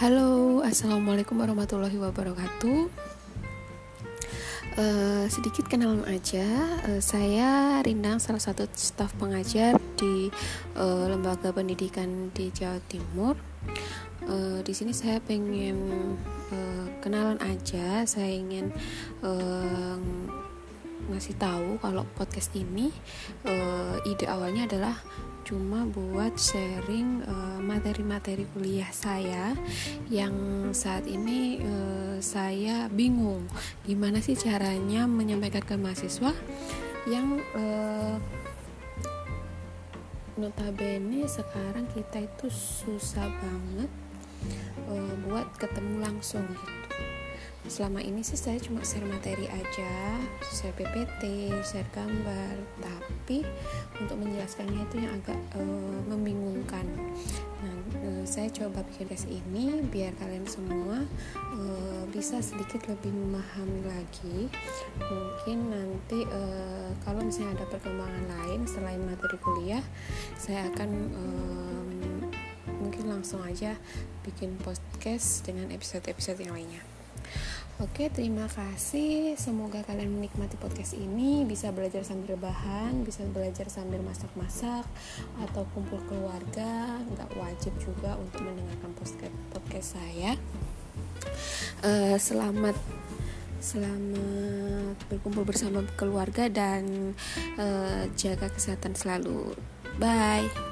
Halo, assalamualaikum warahmatullahi wabarakatuh. Uh, sedikit kenalan aja, uh, saya Rindang, salah satu staf pengajar di uh, lembaga pendidikan di Jawa Timur. Uh, di sini saya pengen uh, kenalan aja, saya ingin uh, ngasih tahu kalau podcast ini uh, ide awalnya adalah cuma buat sharing eh, materi-materi uh, kuliah saya yang saat ini uh, saya bingung gimana sih caranya menyampaikan ke mahasiswa yang uh, notabene sekarang kita itu susah banget uh, buat ketemu langsung gitu. Selama ini sih saya cuma share materi aja share PPT share gambar tapi menjelaskannya itu yang agak uh, membingungkan. Nah uh, saya coba bikin tes ini biar kalian semua uh, bisa sedikit lebih memahami lagi. Mungkin nanti uh, kalau misalnya ada perkembangan lain selain materi kuliah saya akan um, mungkin langsung aja bikin podcast dengan episode-episode yang lainnya Oke, terima kasih. Semoga kalian menikmati podcast ini, bisa belajar sambil bahan, bisa belajar sambil masak-masak atau kumpul keluarga. Nggak wajib juga untuk mendengarkan podcast podcast saya. Uh, selamat selamat berkumpul bersama keluarga dan uh, jaga kesehatan selalu. Bye.